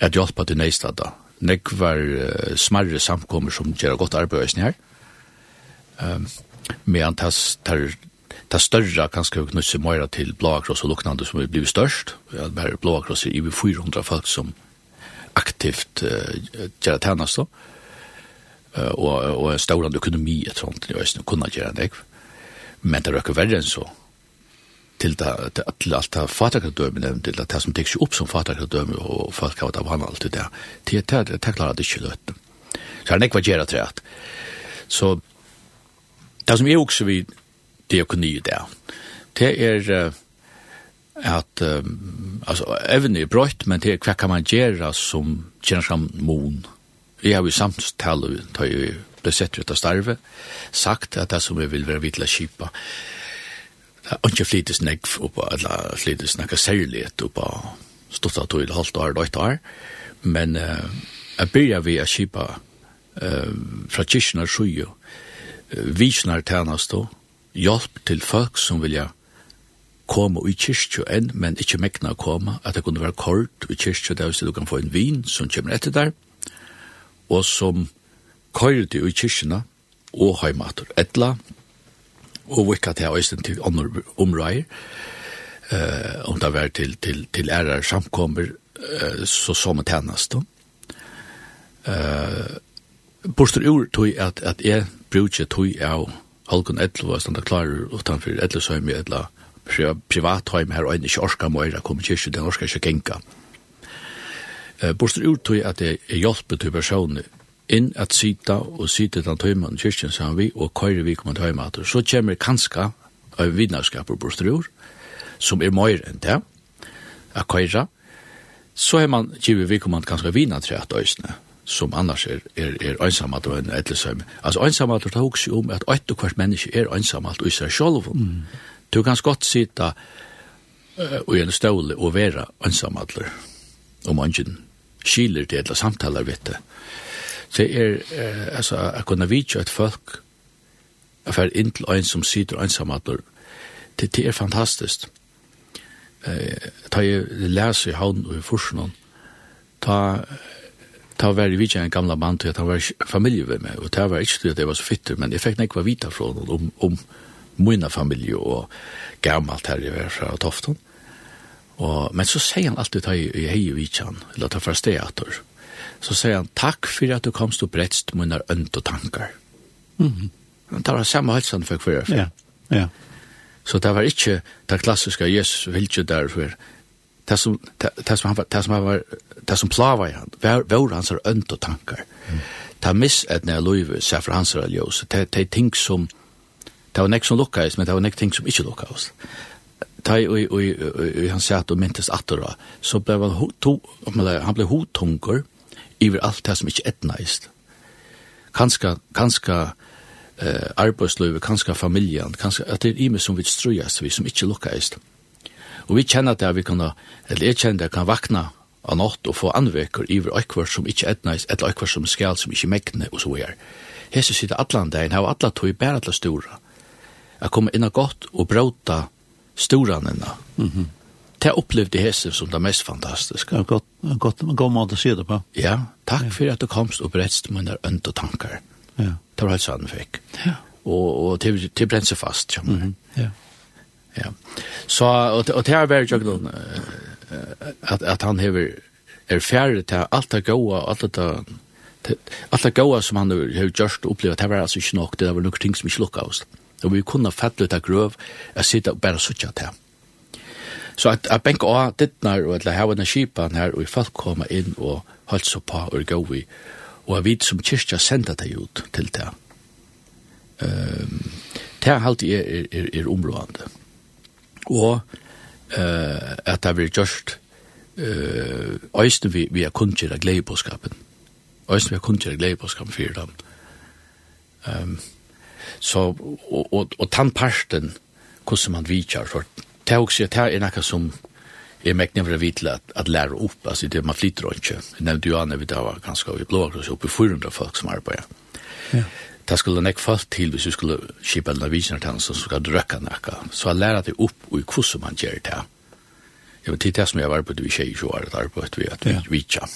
at hjelpa til neistada. Nekvar uh, smarre samkommer som gjør godt arbeid her. Um, medan tas, tar, ta større kanskje vi knusse mer til blåakross og luknande som er blivit størst. Ja, blåakross er i 400 folk som aktivt uh, gjør tjenest da. Uh, og, og en stålande økonomi et sånt, og jeg kunne gjøre det, men det røkker verre enn så, til, da, til alt det fatakradømme nevnt, til det som tekker opp som fatakradømme, og folk har vært av han alt det der, til det, det det klarer det ikke løtene. Så han ikke var gjerne til at. Så det som er også vi diakoni det, det er at um, altså evne er brøyt, men det er hva kan man gjøre som kjenner som mån, vi har jo samtale, da jeg ble sett ut av starve, sagt at det som vi vil være vidla kipa, ikke flytes negv, eller flytes nekka særlighet, oppa stått av tog halvt år, døyt år, men uh, jeg begynner vi å kipa uh, fra kyrkjene sju, uh, visjoner tjenest og hjelp til folk som vilja komme i kyrkjø enn, men ikke mekna å komme, at det kunne være kort i kyrkjø, der hvis du kan få en vin som kommer etter der, og som køyrte i kyrkjene og heimater. Etla, og vikka til øysten til andre områder, eh, om det var til, til, til ærer samkommer, eh, så som et hennast. Eh, Borster ur tog at, at jeg brukje tog av halkun etla og standa klarer utanfor etla søymi etla privat heim her og enn ikke orska møyra kom kyrkje, den orska ikke genka. Mm Uh, Borster tog at det er hjelpet til personer inn at sita og sita den tøyman kyrkjen sammen vi, og køyre vi kommer tøymater. Så kommer kanska av vinnarskap og borstrur, som er møyre enn det, a køyre. Så er man givet vi kommer kanska vinnar til at øysene, som annars er, er, er ønsamalt og en ettersom. Altså ønsamalt, det er jo om at øyt og hvert menneske er ønsamalt og især seg sjolv. Mm. Du kan godt sita uh, og i en ståle og være ønsamalt om ønsken skiler det eller samtaler vet det. Det er, eh, altså, å kunne vite at folk er inn til en som sitter ensamheter, det, det er fantastisk. Eh, ta jeg leser i havn og i forskjellen, ta ta var vi en gamla band til at han var familie med meg, og det var ikke at jeg var så fytter, men jeg fikk nekva vita fra noen om, om mine familie og gammalt her i Versa og Tofton. Og, men så sier han alltid til i hei og vitsan, eller til første teater. Så sier han, takk for at du komst og bretst munnar ønt og tankar. Mm -hmm. Det var samme halsan for hver. Ja, ja. Så det var ikke det klassiske Jesus vilje derfor. Det som, det, det som, han, det som, han var, det som plava i han, var, var hans er ønt og tankar. Mm. Det miss missetne av livet, sier for hans er ljøs. Det, det er ting som, det var nek som lukkais, men det var nek ting som ikke lukkais ta i i han satt och mintes att då så blev han to han blev hotungur över allt det som inte etnaist kanska Kanske kanske eh arbeidslivet, kanska familjen, kanska at det er ime som vi strøyast, vi som ikke lukkaist Og vi kjenner at vi kan, eller jeg kjenner at jeg kan vakna av natt og få anveker iver økvar som ikke etnaist eller økvar som skal, som ikke megne, og så er. Hese sitter atlan dagen, hava atla tog bæra atla stora. Jeg kommer inna godt og brauta storanena. Mm -hmm. Det opplevde Hesse som det mest fantastiska. Ja, gott, gott, god mat att se det på. Ja, tack ja. för att du komst och berättst mina önt och tankar. Ja. Det var helt sann fick. Ja. Och, och till, till bränns fast. Ja. Mm -hmm. ja. ja. Så, och, och det har varit jag då, att, att han har er färre till allt det goda, allt det allt det goda som han har gjort och upplevt, det var alltså inte nog, det var nog ting som inte lukkade oss og vi kunne fatte ut av grøv, jeg sitter og bare suttet til. Så at jeg benker av dittnar, og at jeg har en skipan her, og folk kommer inn og holdt så på og gå vi, og jeg vet som kyrkja sender deg ut til det. Um, det er alltid er, er, er, er områdende. Og uh, at det blir gjørst uh, øyne vi, vi er kunnskjere glede på skapen. Øyne vi er kunnskjere glede på skapen for dem. Um, Så, og, og, og tannparten, hvordan man vidtjar, så det er også, det er noe som er mekne for å vite at, at lære opp, altså det man flytter ikke. Jeg nevnte jo annet, vi da var ganske av i blåkross, oppe i 400 folk som arbeider. Ja. Det skulle nek fast til hvis vi skulle kjipa den avisen til han som skal drøkka nekka. Så jeg lærer det opp og i hvordan man gjør det. Jeg vet ikke det som jeg var på det vi tjej i 20 år, det arbeidet vi at vi vitja.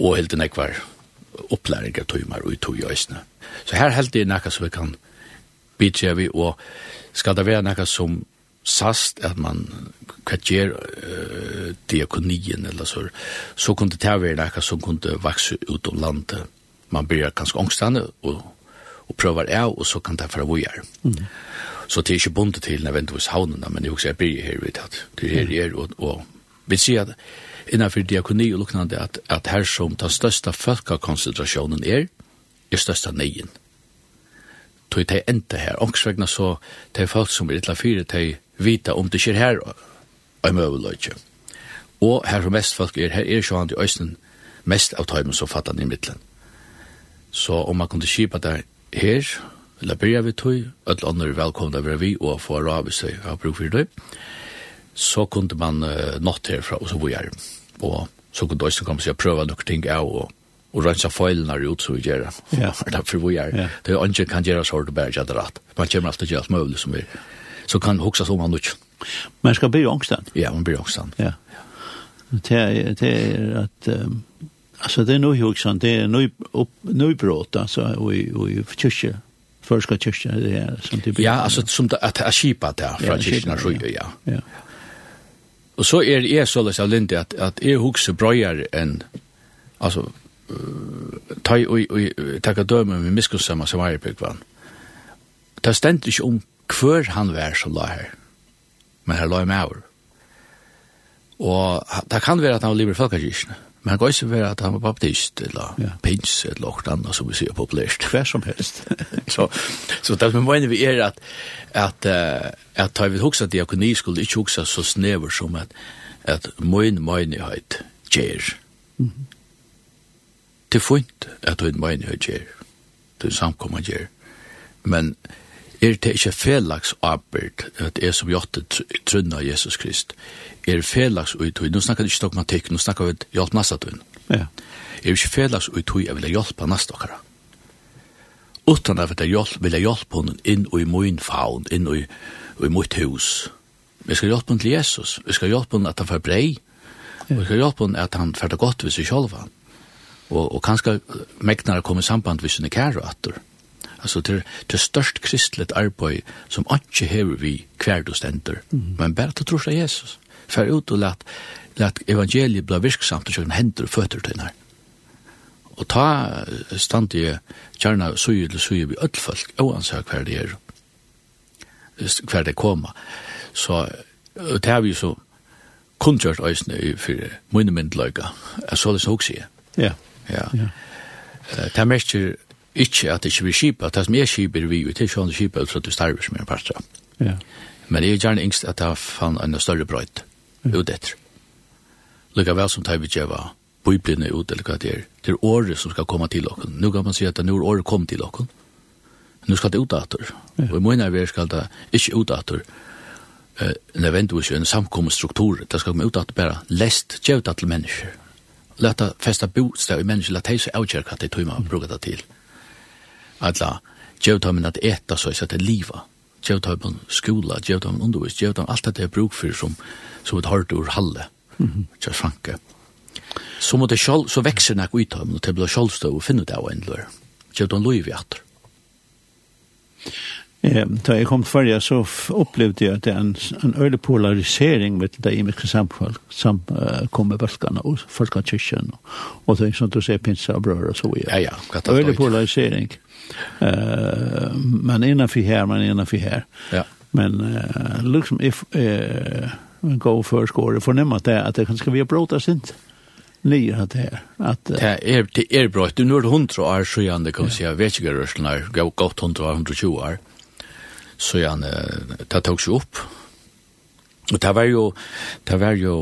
Og helt nek var opplæring av tøymer og i tøy øysene. Så her helt det noe som vi kan bidra vi, og skal det være noe som sast at man hva uh, diakonien eller så, så kunne det være noe som kunne vokse ut om landet. Man blir ganske ångstande og, og prøver av, og så kan det være vujar. Mm. Så det er ikke bundet til nødvendigvis havnene, men det er også jeg blir her, vet at det er her, og, og vi sier at innanför diakoni og luknande at, at her som den største folkakoncentrationen er, er største neien. Tog det inte här. Ångsvägna så, det är folk som är illa fyra, til vita om det skjer her og om överlöjtje. Og her som mest folk er, her er så han i Øysten mest av tøymen som fattar i middelen. Så om man kunne kjipa det her, eller byrja vi tøy, alle andre er velkomna vera vi og få råd seg av bruk for det så kunde man uh, nått herfra og så var jeg. Og så kunne også komme seg sig prøve noen ting av og, och rensa filerna ut så vi gjør det. Ja. Därför vi gör det. er ikke kan gjøre så att bare jag det rett. Man kommer alltid til alt mulig som er. så kan huxa som man nu. Man skal bli ångstan. Ja, man blir ångstan. Ja. Det er, det er at... um, alltså det är nog huxan, det är nog upp nu brott alltså och i och i kyrkje, förska kyrkje, det är som det blir. Ja, alltså som att att skipa där från kyrkan så ja. Ja. Og så er jeg så løs av Lindy at, at jeg husker brøyere enn, altså, uh, ta og, og takka døme med miskunnsamma som var i byggvann. Det stendt ikke om hver han var som la her, men her la jeg med over. Og det kan være at han var livet i folkekirkene. Mm Men han kan også være at han var baptist, eller ja. pins, eller noe annet som vi sier populært. (laughs) Hver som helst. så, så det som mener vi er at, at, at da vi hoksa diakoni skulle ikke hoksa så snever som at, at min menighet gjør. Mm -hmm. Det er fint at min menighet gjør. Det er samkommer gjør. Men er det ikke felags arbeid at jeg som gjør det trunna Jesus Krist? er felags uttøy. Nå snakker vi ikke dogmatikk, nå snakker vi hjelp nasta tøyn. Ja. Er ikke felags uttøy, jeg vil hjelpa nasta okkara. Utan at jeg hjelp, vil jeg hjelpe henne inn i min faun, inn i, i mitt hus. Vi skal hjelpe henne til Jesus, vi skal hjelpe henne at han får brei, ja. vi skal hjelpe henne at han får det godt ved seg selv. Og, og kanskje megnar kommer i samband hvis hun er kære atter. Altså til til størst kristeligt arbeid som ikke hever vi hver du stender, mm. men bare til trus av Jesus fer ut og lat, lat evangeliet bli virksamt og kjøkken hender og føtter til henne. Og ta stand i kjerna suje til suje vi öll folk, oansett hver det er, hver det koma. Så det har vi så kundgjørt øysene for mine myndløyga, er så det så også jeg. Ja. Ja. ja. Det er mest ikke at det ikke blir skipa, det som er skipa er vi jo, det er sånn skipa ut fra at du starver som er partra. Ja. Men det er gjerne yngst at jeg fann en større brøyt ut etter. Lika vel som tar vi djeva biblene ut, eller hva det er, til året som skal komme til okken. Nå kan man si at det er året kom til okken. Nå skal det ut etter. Ja. Og i måneder vi skal det ikke ut etter. Uh, nødvendigvis en samkommet struktur. Det skal komme ut bara bare lest djevta til mennesker. Lata festa bostad i mennesker, lata heise avgjør hva det tog man bruker det til. Alla djevta men at eta så, så at det livet Gjøvtøypen skola, Gjøvtøypen undervis, Gjøvtøypen alt det er bruk for som, som et hardt ur halle, mm -hmm. Kjøs Franke. Så må det sjål, så vekser nek ut og det blir sjålstøv og finner det av en lør. Gjøvtøypen lov i atter. Da jeg kom til Farja, så opplevde jeg at det er en, en øyelig polarisering med det imiske mye samfunn som uh, kom med bølgene og folkekirken og, og det er sånn du ser pinsa og brød og så videre. Ja, ja. Øyelig polarisering. Uh, man er innenfor her, man er innenfor her. Ja. Men uh, liksom, if, uh, man går for skåret, fornemmer det, at det kanskje vi har brått oss ikke nye at det er. At, uh, det er, det er bra. Du nå er det hundre år siden, det kan vi si, jeg vet ikke hva rørelsen er, godt hundre år, hundre år så ja, det tog seg opp. Og det var jo, det var jo,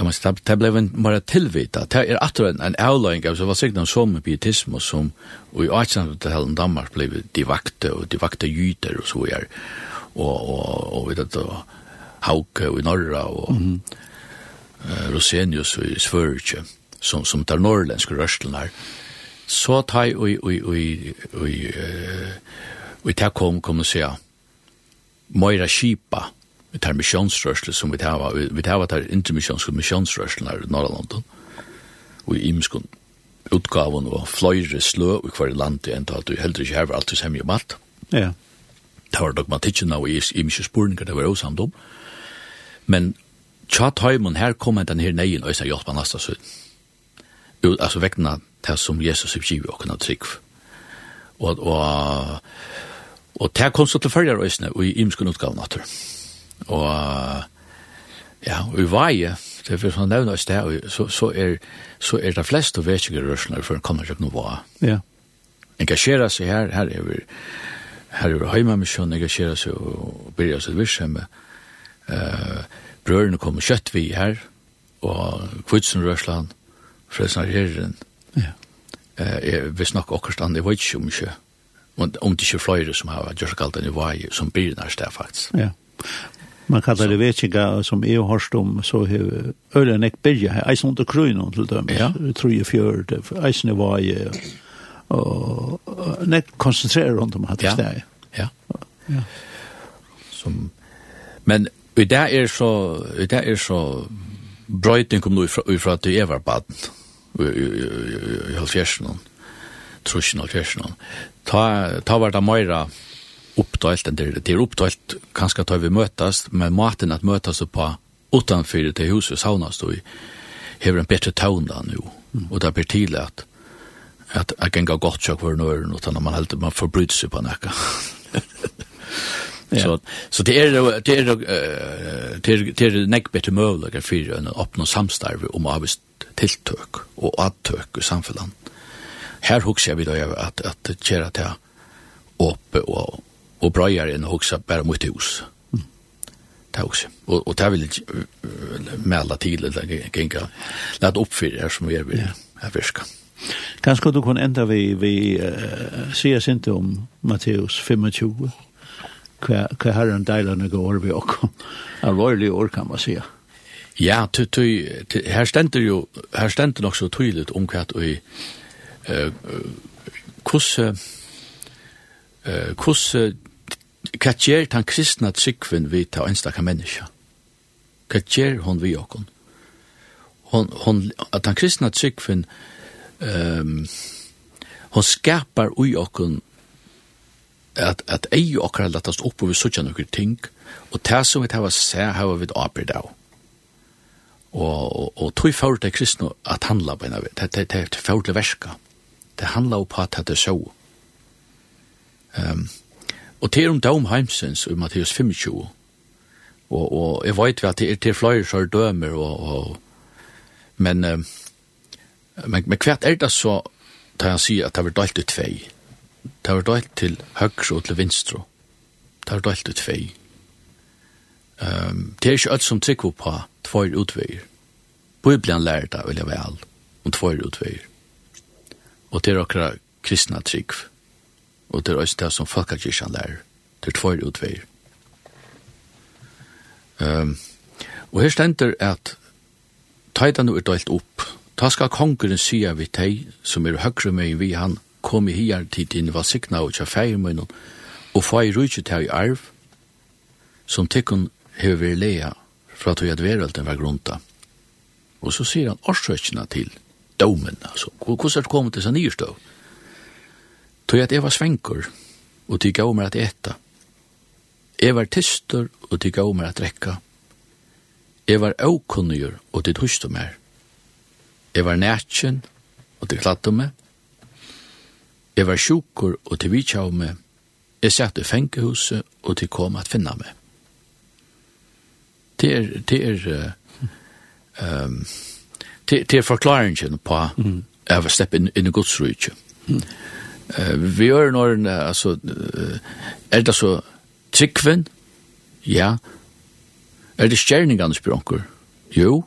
kan man säga, det blev en bara tillvita. Det är åter en, en avlöjning av så var säkert en som pietism och som och i 1800-talet Danmark blev de vakte och de vakte jyter och så är och och och vet att Hauke och i norra och mm. uh, Rosenius i Svörje som som tar norrländska rörsteln här så tar jeg og, og, og, og, og, og kom, kom og sier, Moira Kipa, vi tar missionsrørsle som vi tar, vi tar tar intermisjonske misjonsrørsle her i Norrlanden, og i Imskund, utgaven og fløyre slø i hver land enn til at du heller ikke hever alt som hjemme om alt. Ja. Det var dogmatikken og av imiske spurninger, det var også samt om. Men tja tøymon her kom enn den her neien og jeg sa hjelp av nasta søtten ut, altså vekna det som Jesus er givet og kunne trygg. Og, og, og det kom så til følger røysene og i imskunn utgave natur. Og ja, og i veie, det er for sånn nevna i sted, så, så, er, så er det flest og vet ikke røysene for en kommer til noe hva. Ja. Engasjera seg her, her er vi her er vi heimamisjon, engasjera seg og byrja seg virksomhet. Uh, brørene kom kjøtt vi her, og kvitsen rørsland, frelsnar herren. Ja. Eh, hvis nok okker stand, jeg vet ikke om ikke, om det ikke er flere som har gjort alt den i vei, som blir nær sted, faktisk. Ja. Man kallar det vetsinga som EU har om, så har ølen ek byrja her, eisen under krøyna til dem, ja. tror jeg fjørde, eisen i vei, og nek konsentrerer rundt om hatt i steg. Ja, ja. Som, men i dag er så, i dag er så, brøyting kom nu ifra, ifra til Everbaden i halvfjersen, trusjen halvfjersen. Ta, ta var det meira enn det er oppdøylt kanskje ta vi møtes, men maten at møtes på utanfyr til huset saunas då hever en bedre tån da nu, og det blir tidlig at at jeg kan gå godt sjokk for nøyren, utan man, helt, man forbryter seg på nekka. (laughs) Så så det är det är det det är näck bättre möjligheter för en öppna samstarve om arbets tilltök och attök i samhället. Här huxar vi då att att köra till upp och och bröjar en huxa bara mot hus. Det också. Och och det vill mäla till eller gänga. Låt upp för som vi är här fiskar. Kanske du kan ända vi vi uh, ses inte om Matteus 25 hva, hva herren deilene går vi og alvorlig år kan man säga. Ja, ty, ty, ty, her stender jo her stender nok så tydelig om hva og eh hvordan uh, hvordan hva gjør den kristne tryggven vi tar enstaka menneska? Hva gjør hon vi okon? Hon, hon, at den kristne tryggven um, hon skapar ui okon at, at ei okkar latast upp og vi nokkur ting, og tær som vi hava sé hava við arbeid av. Og, og, og tog fyrir til kristne at handla på enn av, det er fyrir til verska. Det handla på at det er så. Um, og til om dom heimsens i Matteus 25, og, og eg veit vi at det er til flere som dømer, og, og, men, um, men, men hvert er det så, tar han sier at det er dølt i tvei, det var dølt til høyre og til vinstre. Det var dølt til tvei. Um, det er ikke alt som trykker på tvær utveier. Bibelen lærer det, vil jeg vel, om tvær utveier. Og det er akkurat kristna trygg. Og det er også det som folkekirken lærer. Det er tvær utveier. Um, og her stender at Taitan er dølt opp. Ta skal kongeren sya vi tei som er høyre med vi han, kom i hier til din var sikna og tja feir og og i rujtje til i arv, som tikkun hever vi lea fra tog at verelden var grunta. Og så sier han årsøkjena til domen, altså, hvordan er det kommet til seg nyrstå? Tog at jeg var svenkur, og de gav meg at eta. Jeg var tyster, og de gav meg at drekka. Jeg var aukunnur, og de tuste meg. Jeg var nætjen, og de kladde meg. Jeg var sjukur og til vi tjav meg. Jeg satt i fengehuset og til kom at finna meg. Det er, det er, uh, um, det, det er forklaringen på mm. av å steppe inn, inn i godsrykje. Mm. Uh, vi gjør når, altså, uh, er det så tryggven? Ja. Er det stjerningene språker? Jo.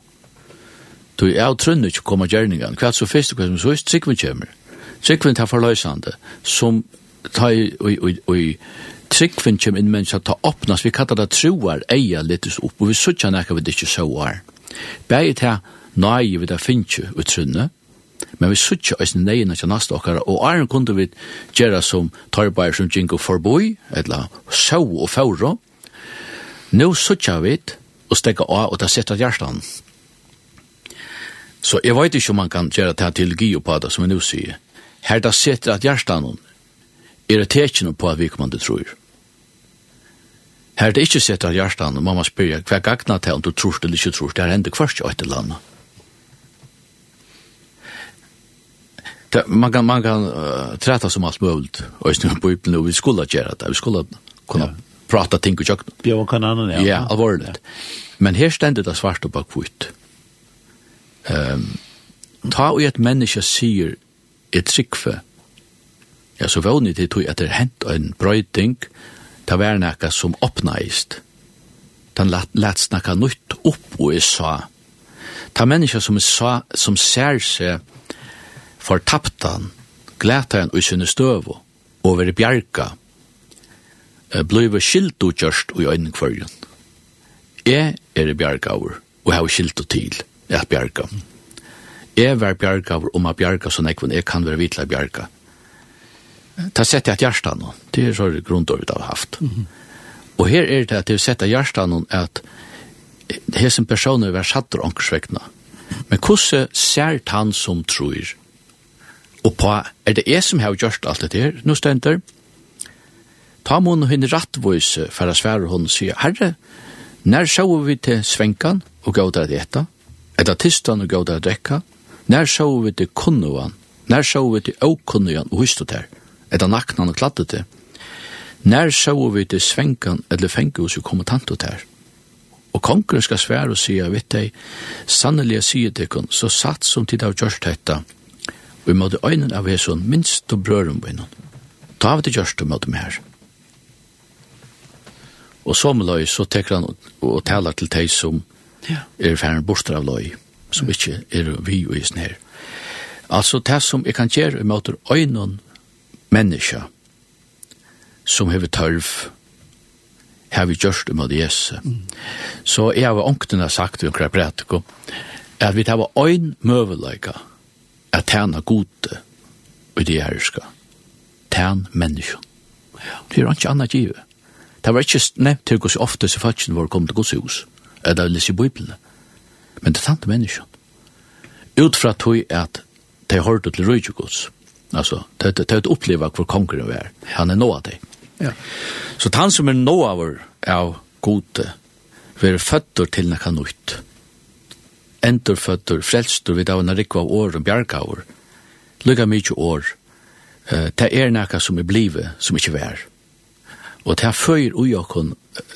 Du er av trunnet ikke å komme gjerningene. Hva er så fyrst og hva som så er tryggven kommer? Ja Tryggvind er forløysande, som tar i tryggvind kjem inn menneska ta oppnas, vi kallar det troar eia littes opp, og vi sutja nekka vi det ikke såar. Begge ta nai vi det finnje utrunne, men vi sutja eis neina nei nasta okkara, og æren kunde vi gjerra som tarbar som jingo forboi, etla sjå og fauro, Nå sutja vi og stekka av og ta setta hjertan. Så jeg vet ikke om man kan gjøre det til geopata, som jeg nå sier her da setter at hjertanon er det tekjene på at vi kommer til tror. Her det ikke setter at hjertanon, mamma spyrir hva gagna til om du tror eller ikke tror det, er hender kvart jo et eller annet. Det, man kan, man kan uh, träta som allt möjligt. Och just nu på Bibeln och vi skulle göra det. Vi skulle kunna ja. prata ting och tjökna. Ja, man kan annan, ja. Ja, allvarligt. Ja. Men här ständer det svart och bakvitt. Um, ta och ett människa säger er tryggve. Ja, så vågni til tog at det hent en brøyding, ta vær nekka som oppnaist. Den lett snakka nytt opp og sa. Ta menneska som sa, som ser seg fortaptan, glætaren ui sinne støvo, og veri bjarga, bløyve og gjørst og i øynene kvørjen. Jeg er bjargaur, og hei skilt og til, at bjarga. Mm. Jeg var bjarga om a bjarga så nekvun, jeg kan være vitla bjarga. Ta sett jeg at hjärsta nå, det er så grundorvet av haft. Mm -hmm. Og her er det at jeg sett at hjertan nå at som personer var sattur onkersvekna. Men hvordan ser han som tror? Og på, er det jeg som har gjort alt det her, nå stender, ta mun henne rattvåse for å svære hun sier, herre, når sjå vi til svenkan og gauta at etta, det tistan og gauta at drekka, Nær så vi til kunnuan, nær så vi til åkunnuan og hustet her, etter naknan og klattet det. Nær så vi til svenkan eller fengehus og kommentantet her. Og kongren skal svære og sige, vet deg, sannelig jeg sier til kun, så satt som tid av gjørst dette, og vi måtte øynene av hesson minst og brøren på innan. Ta av det gjørst og måtte med her. Og som løy, så teker han og, og taler til deg som ja. er ferdig borster av løy. Ja som ikke er vi og isen her. Altså det som jeg kan gjøre er møter øynene menneska som hever tørv har vi gjørst om det jesse. Mm. Så jeg har ångtene sagt vi omkring prætiko at vi tar var øyn møveleika at tæna gode og det her skal tjene mennesker. Det er ikke annet givet. Det var ikke nevnt til hos ofte så fatsen var kom til Guds hus. eller er i Bibelen. Men det er tante menneskene. Utfra tog at de hørte til Røyjegods. Altså, de har opplevd hvor kongeren var. Han er noe av det. Ja. Så han som er noe av av gode, være føtter til noe nytt. Enter føtter, frelster, vi da en rikva av år og bjerga år. Lugga mykje år. Det er noe som er blivet, som ikke vær. Og det er føyer ui okkon,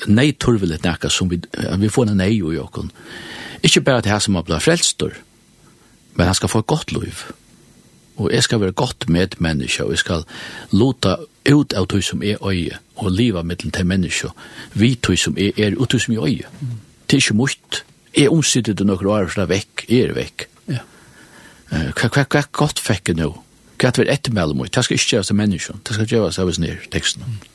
nei turvelet noe som vi, vi får en nei ui okkon. Ikke bare til her som har blitt frelstor, men han skal få et godt liv. Og jeg skal være godt med mennesker, og jeg skal låta ut av tog som er øye, og liva mittelen til mennesker, vi tog som er, er ut som er øye. Mm. Det er ikke mot. Jeg omsitter det noen år fra vekk, er vekk. Ja. Hva, hva, hva godt fikk jeg nå? Hva er etter med mot? Det skal ikke gjøres til mennesker, det skal gjøres av oss nere, teksten. Mm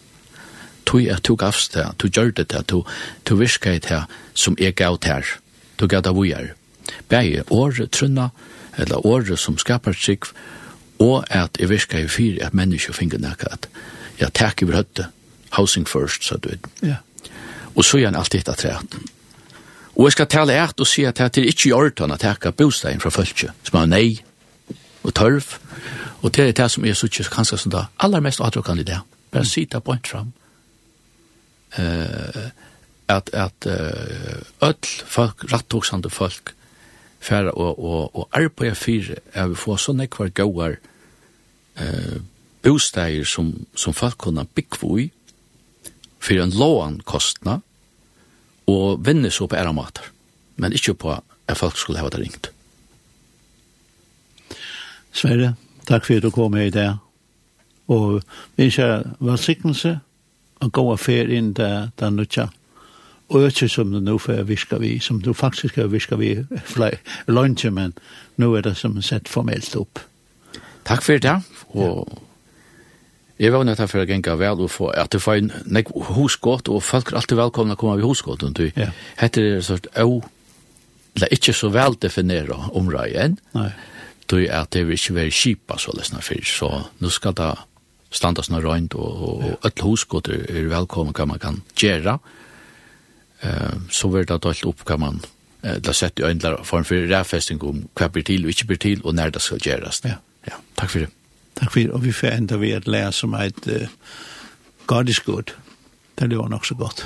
tog jeg tog avst det, tog gjør det det, tog virka det som jeg gav her til gata vujar. Begge året trunna, eller året som skapar trygg, og at jeg virka i fyri at menneske finner nekka at jeg takk i høtte, housing first, sa du. Ja. Og så gjerne alltid etter treet. Og jeg skal tale et og si at det er ikke i orden at takka bostadien fra fölkje, som er nei og tørv, og det er det som er så ikke kanskje som da aller mest i det, bare sita point fram. Uh, at at öll folk rattoksande folk fer og og og arbeiða fyrir er vi får sånne kvar goar eh bostæir sum sum folk kunna byggvoi fyrir ein låan kostna og vinne så på æramater men ikkje på at folk skulle hava det ringt Sverre, takk for at du kom her i dag og vi ser velsignelse og gå affær inn der, der nødja øke som du nå får viska vi, som du faktisk har viska vi lønge, men nå er det som sett formelt opp. Takk for det, og. Jeg var nødt til å gjenge vel og få at du får en nek hosgått, og folk er alltid velkomne å komme ved hosgått, og du heter det sånn, au, det er ikke så vel definere området Nei. du er at det vil ikke være kjipa så løsne for, så nå skal det standas noe røynt, og, og, og ja. alle er velkomne hva man kan gjøre, og eh, så blir det dalt opp hva man eh, la sett i øynene form for rævfesting om hva blir til og ikke blir til, og når det skal gjøres. Ja. ja. Takk for det. Takk for det, og vi får enda ved at lære som er et uh, gardeskudd. Det var nok så godt.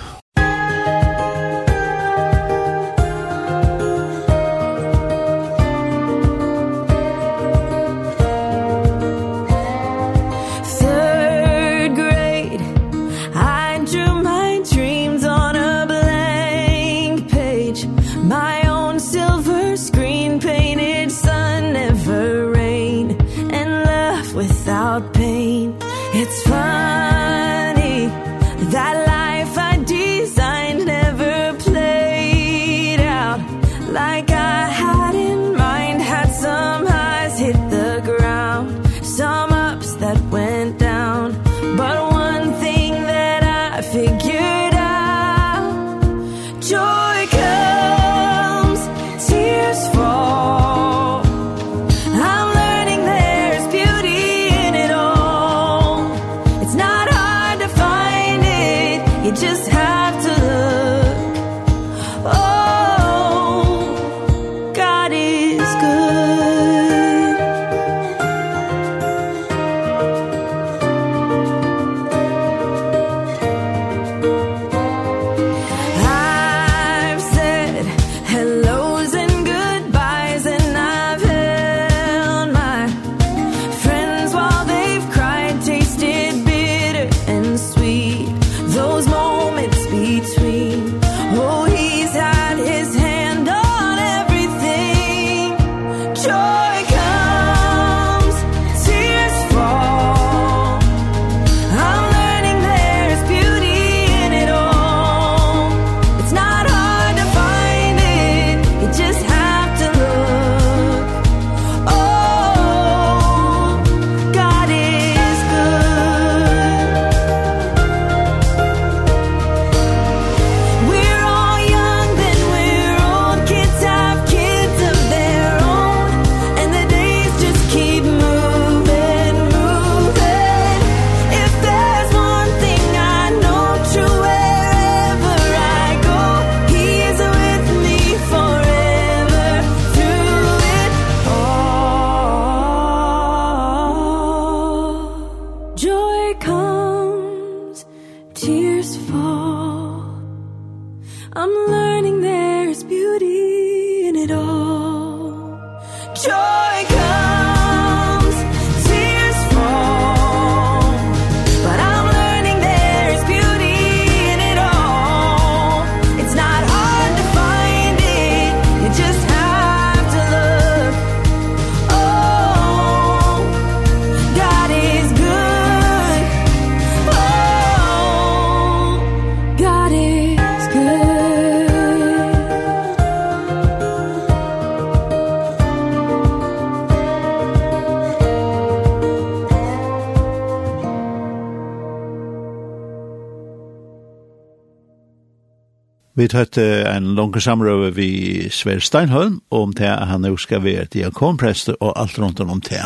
Vi tatt en langt samrøve vi Sver Steinholm om det at han nu skal være diakonprester og alt rundt om det.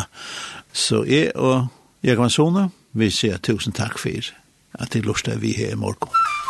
Så jeg og Jekvann Sone vi sier tusen takk for at det lortet vi her i morgen.